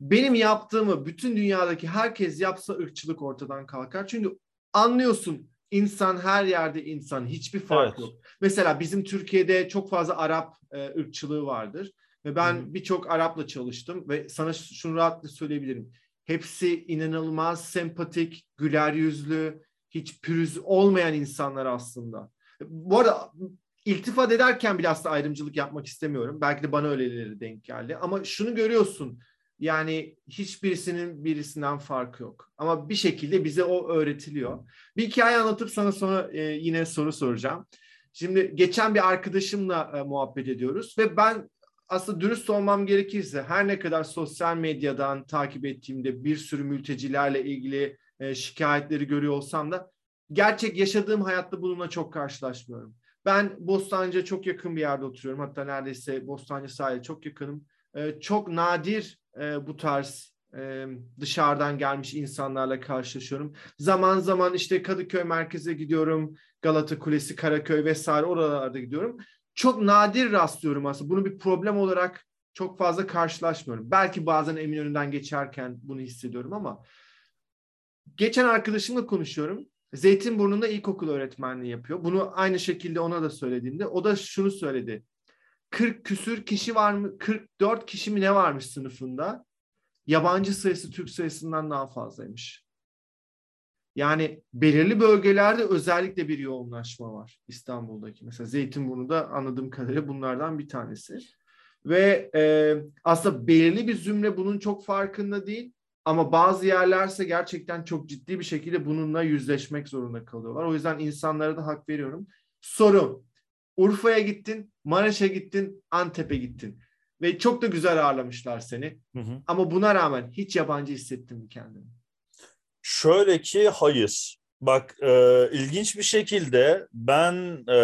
Benim yaptığımı bütün dünyadaki herkes yapsa ırkçılık ortadan kalkar. Çünkü anlıyorsun insan her yerde insan. Hiçbir fark Evet. yok. Mesela bizim Türkiye'de çok fazla Arap e, ırkçılığı vardır. Ve ben birçok Arap'la çalıştım ve sana şunu rahatlıkla söyleyebilirim. Hepsi inanılmaz sempatik, güler yüzlü, hiç pürüz olmayan insanlar aslında. Bu arada iltifat ederken bile aslında ayrımcılık yapmak istemiyorum. Belki de bana öyleleri denk geldi. Ama şunu görüyorsun. Yani hiçbirisinin birisinden farkı yok. Ama bir şekilde bize o öğretiliyor. Bir hikaye anlatıp sana sonra e, yine soru soracağım. Şimdi geçen bir arkadaşımla e, muhabbet ediyoruz ve ben aslında dürüst olmam gerekirse her ne kadar sosyal medyadan takip ettiğimde bir sürü mültecilerle ilgili e, şikayetleri görüyor olsam da gerçek yaşadığım hayatta bununla çok karşılaşmıyorum. Ben Bostancı'ya çok yakın bir yerde oturuyorum. Hatta neredeyse Bostancı sahile çok yakınım. E, çok nadir e, bu tarz e, dışarıdan gelmiş insanlarla karşılaşıyorum. Zaman zaman işte Kadıköy merkeze gidiyorum. Galata Kulesi, Karaköy vesaire oralarda gidiyorum. Çok nadir rastlıyorum aslında. Bunu bir problem olarak çok fazla karşılaşmıyorum. Belki bazen Eminönü'nden geçerken bunu hissediyorum ama geçen arkadaşımla konuşuyorum. Zeytinburnu'nda ilkokul öğretmenliği yapıyor. Bunu aynı şekilde ona da söylediğimde o da şunu söyledi. 40 küsür kişi var mı? 44 kişi mi ne varmış sınıfında? Yabancı sayısı Türk sayısından daha fazlaymış. Yani belirli bölgelerde özellikle bir yoğunlaşma var İstanbul'daki. Mesela Zeytinburnu'da anladığım kadarıyla bunlardan bir tanesi. Ve e, aslında belirli bir zümre bunun çok farkında değil. Ama bazı yerlerse gerçekten çok ciddi bir şekilde bununla yüzleşmek zorunda kalıyorlar. O yüzden insanlara da hak veriyorum. Soru. Urfa'ya gittin, Maraş'a gittin, Antep'e gittin. Ve çok da güzel ağırlamışlar seni. Hı hı. Ama buna rağmen hiç yabancı hissettin mi kendini? Şöyle ki hayır. Bak e, ilginç bir şekilde ben e,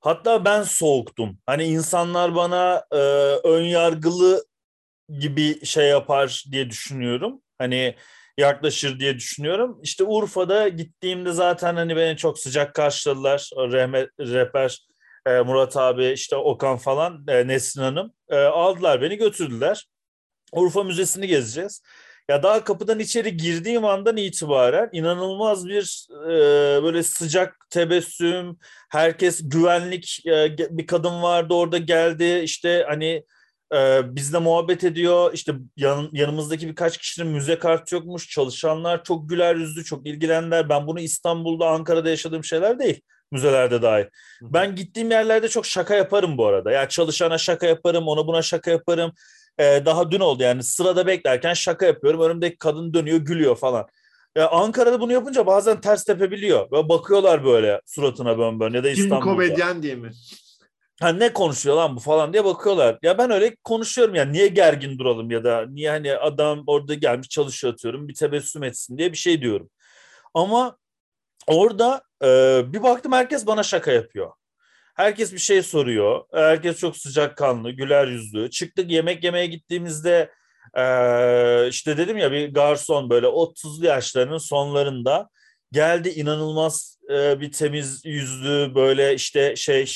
hatta ben soğuktum. Hani insanlar bana e, ön yargılı gibi şey yapar diye düşünüyorum. Hani yaklaşır diye düşünüyorum. İşte Urfa'da gittiğimde zaten hani beni çok sıcak karşıladılar. Rehmet, rehber e, Murat abi, işte Okan falan, e, Nesrin Hanım e, aldılar beni götürdüler. Urfa Müzesi'ni gezeceğiz. Ya daha kapıdan içeri girdiğim andan itibaren inanılmaz bir e, böyle sıcak tebessüm, herkes güvenlik e, bir kadın vardı orada geldi işte hani e, bizle muhabbet ediyor işte yan, yanımızdaki birkaç kişinin müze kartı yokmuş çalışanlar çok güler yüzlü çok ilgilendiler ben bunu İstanbul'da Ankara'da yaşadığım şeyler değil müzelerde dahi. Ben gittiğim yerlerde çok şaka yaparım bu arada. Yani çalışana şaka yaparım, ona buna şaka yaparım. Ee, daha dün oldu yani sırada beklerken şaka yapıyorum. Önümdeki kadın dönüyor, gülüyor falan. Ya Ankara'da bunu yapınca bazen ters tepebiliyor. Ve bakıyorlar böyle suratına bön bön ya da Kim İstanbul'da. komedyen diye mi? Ha ne konuşuyor lan bu falan diye bakıyorlar. Ya ben öyle konuşuyorum ya niye gergin duralım ya da niye hani adam orada gelmiş çalışıyor atıyorum bir tebessüm etsin diye bir şey diyorum. Ama orada e, bir baktım herkes bana şaka yapıyor. Herkes bir şey soruyor. Herkes çok sıcakkanlı, güler yüzlü. Çıktık yemek yemeye gittiğimizde e, işte dedim ya bir garson böyle 30'lu yaşlarının sonlarında geldi inanılmaz e, bir temiz yüzlü böyle işte şey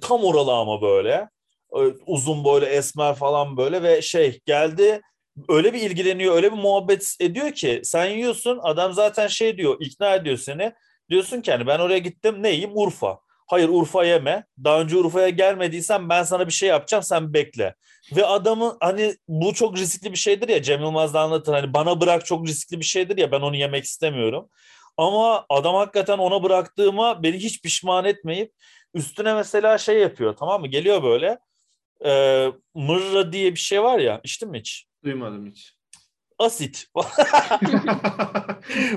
tam oralı ama böyle. E, uzun böyle esmer falan böyle ve şey geldi. Öyle bir ilgileniyor öyle bir muhabbet ediyor ki sen yiyorsun adam zaten şey diyor ikna ediyor seni. Diyorsun ki hani ben oraya gittim ne yiyeyim? Urfa. Hayır Urfa yeme. Daha önce Urfa'ya gelmediysen ben sana bir şey yapacağım sen bekle. Ve adamı hani bu çok riskli bir şeydir ya Cem Yılmaz da anlatır. Hani bana bırak çok riskli bir şeydir ya ben onu yemek istemiyorum. Ama adam hakikaten ona bıraktığıma beni hiç pişman etmeyip üstüne mesela şey yapıyor tamam mı geliyor böyle e, mırra diye bir şey var ya içtin mi hiç? Duymadım hiç. Asit.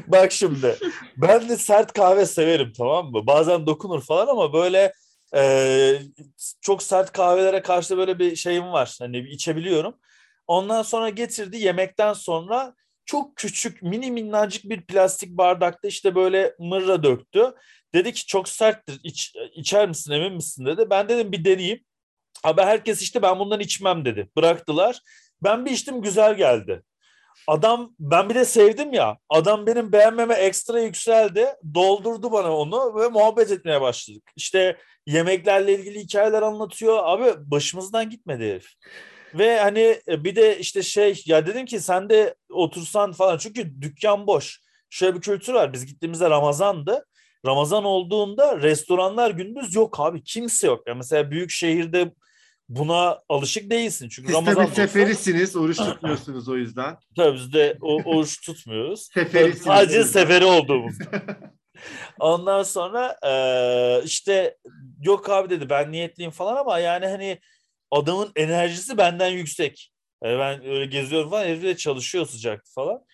Bak şimdi ben de sert kahve severim tamam mı? Bazen dokunur falan ama böyle e, çok sert kahvelere karşı böyle bir şeyim var. Hani içebiliyorum. Ondan sonra getirdi yemekten sonra çok küçük mini minnacık bir plastik bardakta işte böyle mırra döktü. Dedi ki çok serttir iç, içer misin emin misin dedi. Ben dedim bir deneyeyim. Abi herkes işte ben bundan içmem dedi. Bıraktılar. Ben bir içtim güzel geldi. Adam ben bir de sevdim ya. Adam benim beğenmeme ekstra yükseldi. Doldurdu bana onu ve muhabbet etmeye başladık. İşte yemeklerle ilgili hikayeler anlatıyor. Abi başımızdan gitmedi herif. Ve hani bir de işte şey ya dedim ki sen de otursan falan çünkü dükkan boş. Şöyle bir kültür var. Biz gittiğimizde Ramazan'dı. Ramazan olduğunda restoranlar gündüz yok abi. Kimse yok. Yani mesela büyük şehirde buna alışık değilsin. Çünkü Siz Ramazan tabii olsa- seferisiniz. Oruç tutmuyorsunuz o yüzden. Tabii biz de o, oruç tutmuyoruz. Seferisiniz. Sadece seferi olduğumuz. Ondan sonra eee, işte yok abi dedi ben niyetliyim falan ama yani hani adamın enerjisi benden yüksek. Yani ben öyle geziyorum falan herif de çalışıyor sıcaktı falan.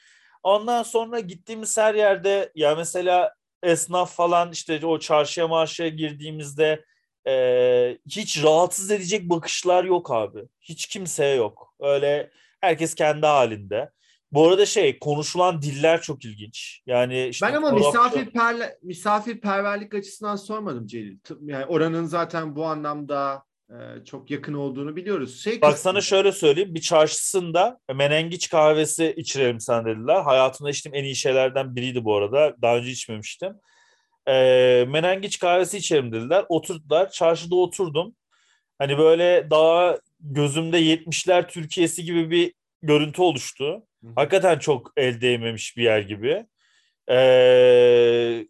Ondan sonra gittiğimiz her yerde ya mesela esnaf falan işte o çarşıya marşıya girdiğimizde eee, hiç rahatsız edecek bakışlar yok abi. Hiç kimseye yok. Öyle herkes kendi halinde. Bu arada şey konuşulan diller çok ilginç. Yani işte Ben ama Arapça- misafirperle, misafirperverlik açısından sormadım Celil. Yani oranın zaten bu anlamda e, çok yakın olduğunu biliyoruz. Şey Bak sana şöyle söyleyeyim. Bir çarşısında menengiç kahvesi içirelim sen dediler. Hayatımda içtiğim en iyi şeylerden biriydi bu arada. Daha önce içmemiştim. Ee, menengiç kahvesi içelim dediler. Oturttular. Çarşıda oturdum. Hani böyle daha gözümde 70'ler Türkiye'si gibi bir görüntü oluştu. Hı. Hakikaten çok el değmemiş bir yer gibi. Ee,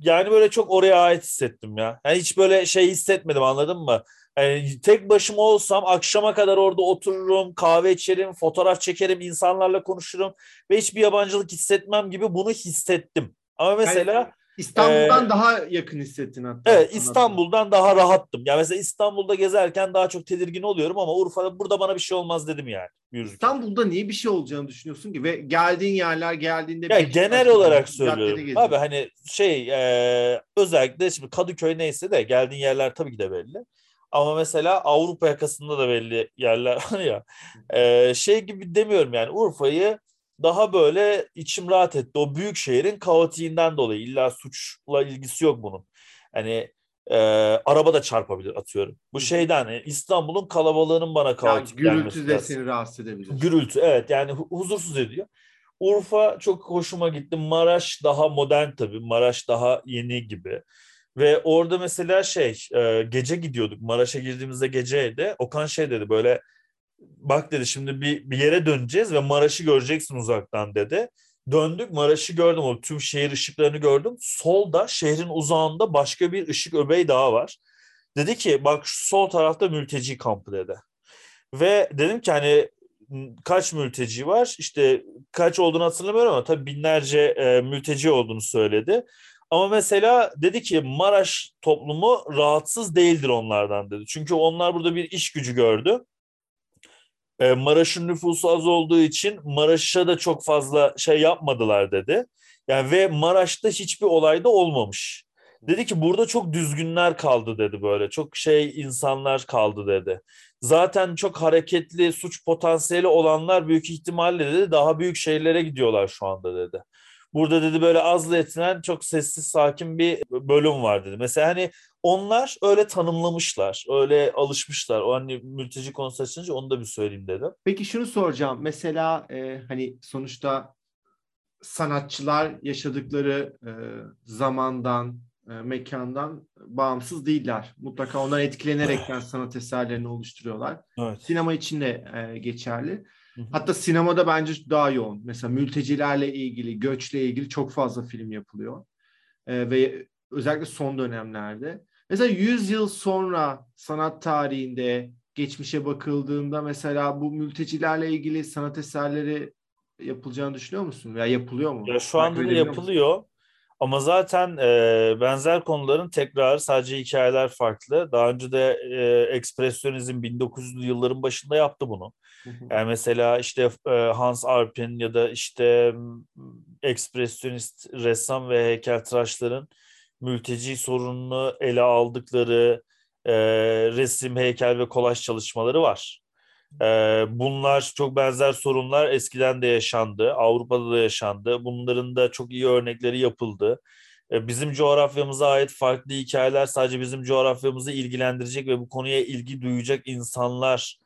yani böyle çok oraya ait hissettim ya. Yani hiç böyle şey hissetmedim anladın mı? Yani tek başıma olsam akşama kadar orada otururum, kahve içerim, fotoğraf çekerim, insanlarla konuşurum ve hiçbir yabancılık hissetmem gibi bunu hissettim. Ama mesela İstanbul'dan Ee, daha yakın hissettin hatta. Evet. İstanbul'dan daha rahattım. Ya mesela İstanbul'da gezerken daha çok tedirgin oluyorum ama Urfa'da burada bana bir şey olmaz dedim yani. Yürürken. İstanbul'da niye bir şey olacağını düşünüyorsun ki? Ve geldiğin yerler geldiğinde... Ya genel olarak söylüyorum. Abi hani şey e, özellikle şimdi Kadıköy neyse de geldiğin yerler tabii ki de belli. Ama mesela Avrupa yakasında da belli yerler var ya. E, şey gibi demiyorum yani Urfa'yı daha böyle içim rahat etti. O büyük şehrin kaotiğinden dolayı illa suçla ilgisi yok bunun. Hani e, araba da çarpabilir atıyorum. Bu şeyden e, İstanbul'un kalabalığının bana kaotik gürültü gelmesi de seni rahatsız edebilir. Gürültü evet yani hu- huzursuz ediyor. Urfa çok hoşuma gitti. Maraş daha modern tabii. Maraş daha yeni gibi. Ve orada mesela şey e, gece gidiyorduk. Maraş'a girdiğimizde geceydi. Okan şey dedi böyle bak dedi şimdi bir, bir yere döneceğiz ve Maraş'ı göreceksin uzaktan dedi. Döndük Maraş'ı gördüm. O tüm şehir ışıklarını gördüm. Solda şehrin uzağında başka bir ışık öbeği daha var. Dedi ki bak şu sol tarafta mülteci kampı dedi. Ve dedim ki hani kaç mülteci var? İşte kaç olduğunu hatırlamıyorum ama tabii binlerce e, mülteci olduğunu söyledi. Ama mesela dedi ki Maraş toplumu rahatsız değildir onlardan dedi. Çünkü onlar burada bir iş gücü gördü. E, Maraş'ın nüfusu az olduğu için Maraş'a da çok fazla şey yapmadılar dedi. Yani ve Maraş'ta hiçbir olayda olmamış. Dedi ki burada çok düzgünler kaldı dedi böyle. Çok şey insanlar kaldı dedi. Zaten çok hareketli suç potansiyeli olanlar büyük ihtimalle dedi daha büyük şeylere gidiyorlar şu anda dedi. Burada dedi böyle azlı etinen çok sessiz sakin bir bölüm var dedi. Mesela hani onlar öyle tanımlamışlar. Öyle alışmışlar. O hani mülteci konusu açınca onu da bir söyleyeyim dedim. Peki şunu soracağım. Mesela e, hani sonuçta sanatçılar yaşadıkları e, zamandan, e, mekandan bağımsız değiller. Mutlaka ondan etkilenerekten sanat eserlerini oluşturuyorlar. Evet. Sinema için de e, geçerli. Hatta sinemada bence daha yoğun. Mesela mültecilerle ilgili, göçle ilgili çok fazla film yapılıyor. E, ve özellikle son dönemlerde. Mesela 100 yıl sonra sanat tarihinde geçmişe bakıldığında mesela bu mültecilerle ilgili sanat eserleri yapılacağını düşünüyor musun? Veya yapılıyor mu? Ya şu anda da yapılıyor. Musun? Ama zaten e, benzer konuların tekrar sadece hikayeler farklı. Daha önce de e, ekspresyonizm 1900'lü yılların başında yaptı bunu. Yani mesela işte e, Hans Arpin ya da işte ekspresyonist ressam ve heykeltıraşların mülteci sorununu ele aldıkları e, resim, heykel ve kolaj çalışmaları var. E, bunlar çok benzer sorunlar eskiden de yaşandı, Avrupa'da da yaşandı. Bunların da çok iyi örnekleri yapıldı. E, bizim coğrafyamıza ait farklı hikayeler sadece bizim coğrafyamızı ilgilendirecek ve bu konuya ilgi duyacak insanlar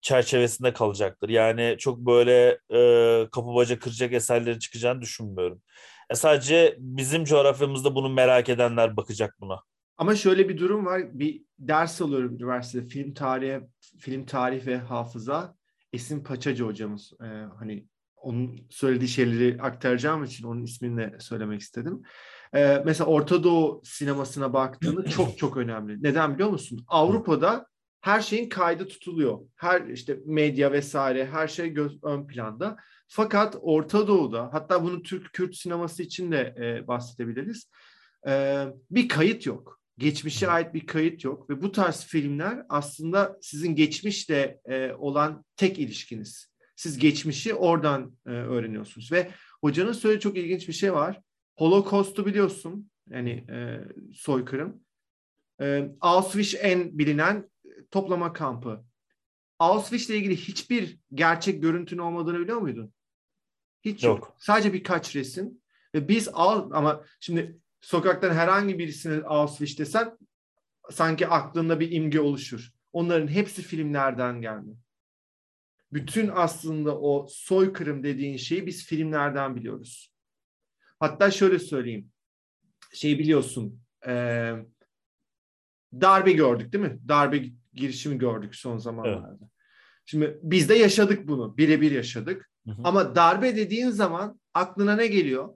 çerçevesinde kalacaktır. Yani çok böyle e, kapı baca kıracak eserleri çıkacağını düşünmüyorum. E, sadece bizim coğrafyamızda bunu merak edenler bakacak buna. Ama şöyle bir durum var. Bir ders alıyorum üniversitede film tarihi, film tarih ve hafıza. Esin Paçacı hocamız. E, hani onun söylediği şeyleri aktaracağım için onun ismini de söylemek istedim. E, mesela Orta Doğu sinemasına baktığında çok çok önemli. Neden biliyor musun? Avrupa'da her şeyin kaydı tutuluyor. Her işte medya vesaire her şey göz, ön planda. Fakat Orta Doğu'da hatta bunu Türk-Kürt sineması için de e, bahsedebiliriz. E, bir kayıt yok. Geçmişe ait bir kayıt yok ve bu tarz filmler aslında sizin geçmişle e, olan tek ilişkiniz. Siz geçmişi oradan e, öğreniyorsunuz ve hocanın söylediği çok ilginç bir şey var. Holocaust'u biliyorsun yani e, soykırım. E, Auschwitz en bilinen toplama kampı. Auschwitz ile ilgili hiçbir gerçek görüntünün olmadığını biliyor muydun? Hiç yok. yok. Sadece birkaç resim. Ve biz al ama şimdi sokaktan herhangi birisine Auschwitz desen sanki aklında bir imge oluşur. Onların hepsi filmlerden geldi. Bütün aslında o soykırım dediğin şeyi biz filmlerden biliyoruz. Hatta şöyle söyleyeyim. Şey biliyorsun. E, darbe gördük değil mi? Darbe girişimi gördük son zamanlarda. Evet. Şimdi biz de yaşadık bunu. Birebir yaşadık. Hı hı. Ama darbe dediğin zaman aklına ne geliyor?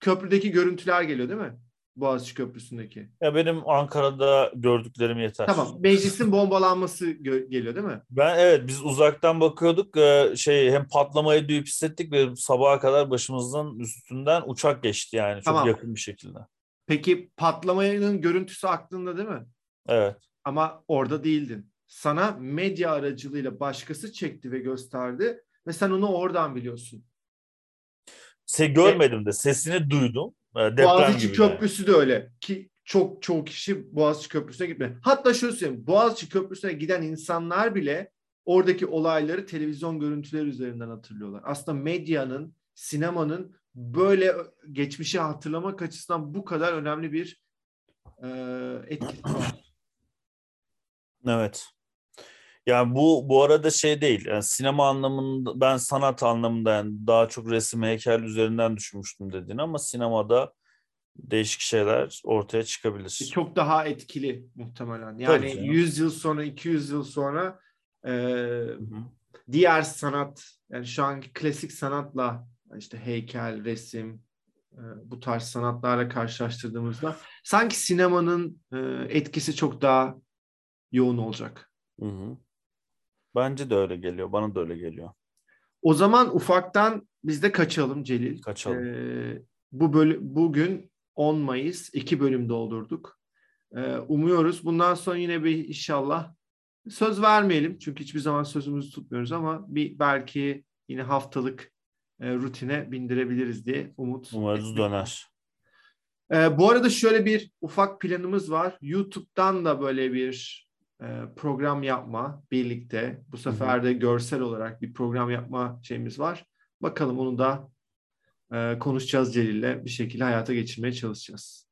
Köprüdeki görüntüler geliyor değil mi? Boğaziçi Köprüsü'ndeki. Ya benim Ankara'da gördüklerim yeter. Tamam. Meclisin bombalanması geliyor değil mi? Ben evet biz uzaktan bakıyorduk. E, şey hem patlamayı duyup hissettik ve sabaha kadar başımızdan üstünden uçak geçti yani çok tamam. yakın bir şekilde. Peki patlamanın görüntüsü aklında değil mi? Evet. Ama orada değildin. Sana medya aracılığıyla başkası çekti ve gösterdi ve sen onu oradan biliyorsun. Se görmedim de sesini duydum. Ee, deprem Boğaziçi gibi Köprüsü yani. de öyle ki çok çoğu kişi Boğaziçi Köprüsü'ne gitmedi. Hatta şöyle söyleyeyim Boğaziçi Köprüsü'ne giden insanlar bile oradaki olayları televizyon görüntüleri üzerinden hatırlıyorlar. Aslında medyanın, sinemanın böyle geçmişi hatırlamak açısından bu kadar önemli bir e, etkisi var. Evet. Yani bu bu arada şey değil. Yani sinema anlamında ben sanat anlamında yani daha çok resim heykel üzerinden düşünmüştüm dediğin ama sinemada değişik şeyler ortaya çıkabilir. E, çok daha etkili muhtemelen. Yani 100 yıl sonra 200 yıl sonra e, diğer sanat yani şu anki klasik sanatla işte heykel, resim e, bu tarz sanatlarla karşılaştırdığımızda sanki sinemanın e, etkisi çok daha yoğun olacak. Hı hı. Bence de öyle geliyor. Bana da öyle geliyor. O zaman ufaktan biz de kaçalım Celil. Kaçalım. Ee, bu bölü bugün 10 Mayıs iki bölüm doldurduk. Ee, umuyoruz bundan sonra yine bir inşallah söz vermeyelim çünkü hiçbir zaman sözümüzü tutmuyoruz ama bir belki yine haftalık e, rutine bindirebiliriz diye umut. Umarız döner. E, bu arada şöyle bir ufak planımız var. YouTube'dan da böyle bir program yapma birlikte. Bu sefer de görsel olarak bir program yapma şeyimiz var. Bakalım onu da e, konuşacağız Celil'le. Bir şekilde hayata geçirmeye çalışacağız.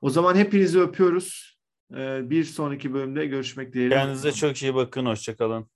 O zaman hepinizi öpüyoruz. E, bir sonraki bölümde görüşmek dileğiyle. Kendinize çok iyi bakın. Hoşçakalın.